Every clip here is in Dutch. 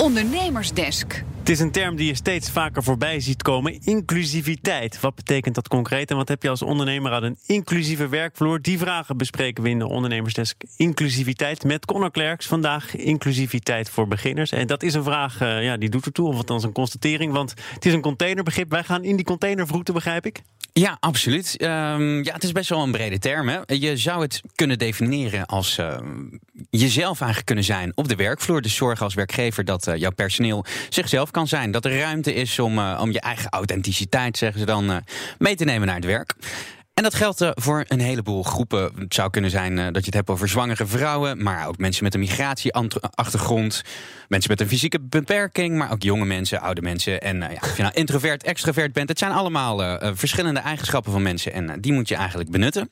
Ondernemersdesk. Het is een term die je steeds vaker voorbij ziet komen: inclusiviteit. Wat betekent dat concreet en wat heb je als ondernemer aan een inclusieve werkvloer? Die vragen bespreken we in de Ondernemersdesk Inclusiviteit met Connor Klerks. Vandaag inclusiviteit voor beginners. En dat is een vraag, uh, ja, die doet ertoe, of althans een constatering, want het is een containerbegrip. Wij gaan in die containervroeten, begrijp ik? Ja, absoluut. Um, ja, het is best wel een brede term. Hè? Je zou het kunnen definiëren als uh, jezelf eigenlijk kunnen zijn op de werkvloer. Dus zorgen als werkgever dat uh, jouw personeel zichzelf kan zijn. Dat er ruimte is om, uh, om je eigen authenticiteit, zeggen ze dan, mee te nemen naar het werk. En dat geldt uh, voor een heleboel groepen. Het zou kunnen zijn uh, dat je het hebt over zwangere vrouwen, maar ook mensen met een migratieachtergrond, mensen met een fysieke beperking, maar ook jonge mensen, oude mensen. En uh, ja, of je nou introvert, extravert bent, het zijn allemaal verschillende eigenschappen van mensen en die moet je eigenlijk benutten.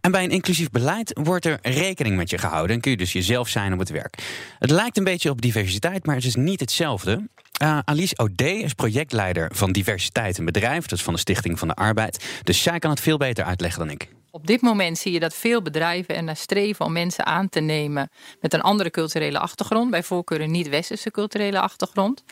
En bij een inclusief beleid wordt er rekening met je gehouden en kun je dus jezelf zijn op het werk. Het lijkt een beetje op diversiteit, maar het is niet hetzelfde. Uh, Alice O'D is projectleider van diversiteit in bedrijf, is van de Stichting van de Arbeid. Dus zij kan het veel beter uitleggen dan ik. Op dit moment zie je dat veel bedrijven er naar streven om mensen aan te nemen met een andere culturele achtergrond, bij voorkeur een niet-westerse culturele achtergrond.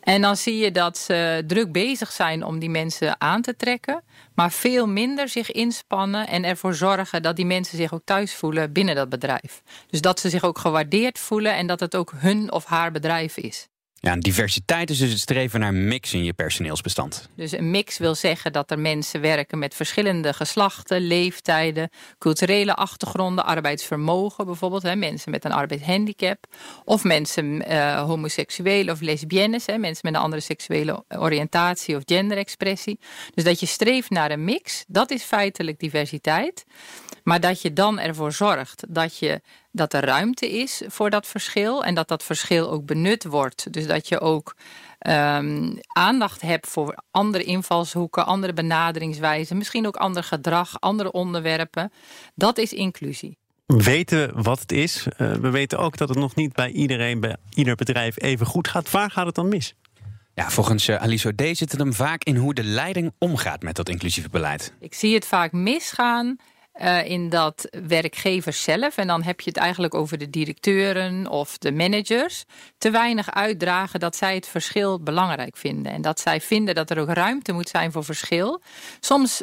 En dan zie je dat ze druk bezig zijn om die mensen aan te trekken, maar veel minder zich inspannen en ervoor zorgen dat die mensen zich ook thuis voelen binnen dat bedrijf. Dus dat ze zich ook gewaardeerd voelen en dat het ook hun of haar bedrijf is. Ja, diversiteit is dus het streven naar mix in je personeelsbestand. Dus een mix wil zeggen dat er mensen werken met verschillende geslachten, leeftijden, culturele achtergronden, arbeidsvermogen bijvoorbeeld, hè, mensen met een arbeidshandicap, of mensen uh, homoseksueel of lesbiennes, hè, mensen met een andere seksuele oriëntatie of genderexpressie. Dus dat je streeft naar een mix, dat is feitelijk diversiteit. Maar dat je dan ervoor zorgt dat, je, dat er ruimte is voor dat verschil en dat dat verschil ook benut wordt. Dus dat je ook um, aandacht hebt voor andere invalshoeken, andere benaderingswijzen, misschien ook ander gedrag, andere onderwerpen. Dat is inclusie. We weten wat het is. Uh, we weten ook dat het nog niet bij iedereen, bij ieder bedrijf even goed gaat. Waar gaat het dan mis? Ja, volgens uh, Alice O'D zit het hem vaak in hoe de leiding omgaat met dat inclusieve beleid. Ik zie het vaak misgaan uh, in dat werkgevers zelf, en dan heb je het eigenlijk over de directeuren of de managers, te weinig uitdragen dat zij het verschil belangrijk vinden. En dat zij vinden dat er ook ruimte moet zijn voor verschil. Soms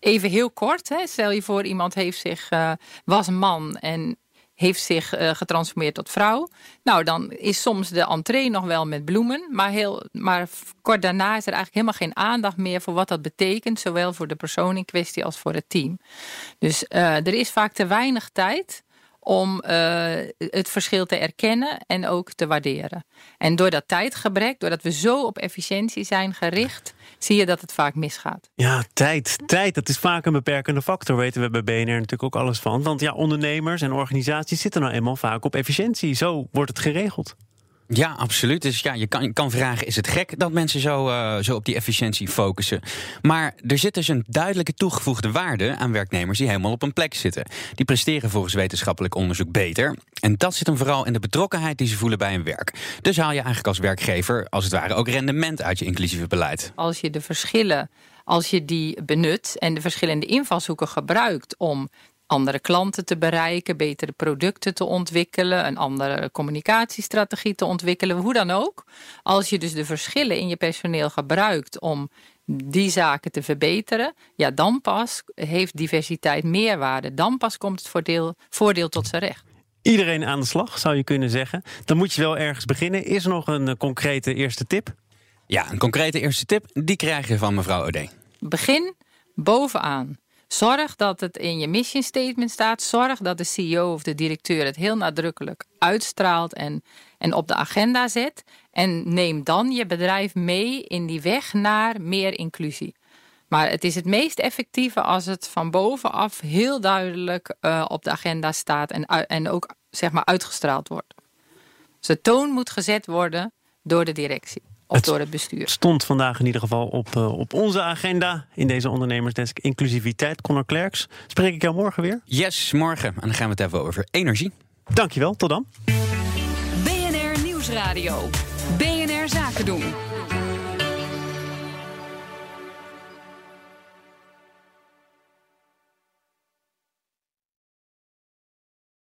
even heel kort, hè, stel je voor iemand heeft zich, uh, was man en heeft zich uh, getransformeerd tot vrouw. Nou, dan is soms de entree nog wel met bloemen. Maar, heel, maar kort daarna is er eigenlijk helemaal geen aandacht meer voor wat dat betekent. Zowel voor de persoon in kwestie als voor het team. Dus uh, er is vaak te weinig tijd om uh, het verschil te erkennen en ook te waarderen. En door dat tijdgebrek, doordat we zo op efficiëntie zijn gericht, zie je dat het vaak misgaat. Ja, tijd. Tijd, dat is vaak een beperkende factor, weten we bij BNR natuurlijk ook alles van. Want ja, ondernemers en organisaties zitten nou eenmaal vaak op efficiëntie. Zo wordt het geregeld. Ja, absoluut. Dus ja, je kan, kan vragen: is het gek dat mensen zo, uh, zo op die efficiëntie focussen? Maar er zit dus een duidelijke toegevoegde waarde aan werknemers die helemaal op een plek zitten. Die presteren volgens wetenschappelijk onderzoek beter. En dat zit hem vooral in de betrokkenheid die ze voelen bij hun werk. Dus haal je eigenlijk als werkgever, als het ware, ook rendement uit je inclusieve beleid. Als je de verschillen als je die benut en de verschillende invalshoeken gebruikt om andere klanten te bereiken, betere producten te ontwikkelen, een andere communicatiestrategie te ontwikkelen, hoe dan ook. Als je dus de verschillen in je personeel gebruikt om die zaken te verbeteren, ja, dan pas heeft diversiteit meerwaarde. Dan pas komt het voordeel, voordeel tot zijn recht. Iedereen aan de slag, zou je kunnen zeggen. Dan moet je wel ergens beginnen. Is er nog een eh, concrete eerste tip? Ja, een concrete eerste tip, die krijg je van mevrouw Ode. Begin bovenaan. Zorg dat het in je mission statement staat. Zorg dat de CEO of de directeur het heel nadrukkelijk uitstraalt en, en op de agenda zet. En neem dan je bedrijf mee in die weg naar meer inclusie. Maar het is het meest effectieve als het van bovenaf heel duidelijk uh, op de agenda staat en, en ook zeg maar uitgestraald wordt. Dus de toon moet gezet worden door de directie of het door het bestuur. stond vandaag in ieder geval op, uh, op onze agenda in deze ondernemersdesk inclusiviteit. Conor Klerks, spreek ik jou morgen weer? Yes, morgen. En dan gaan we het even over energie. Dankjewel, tot dan. BNR Nieuwsradio. BNR Zaken doen.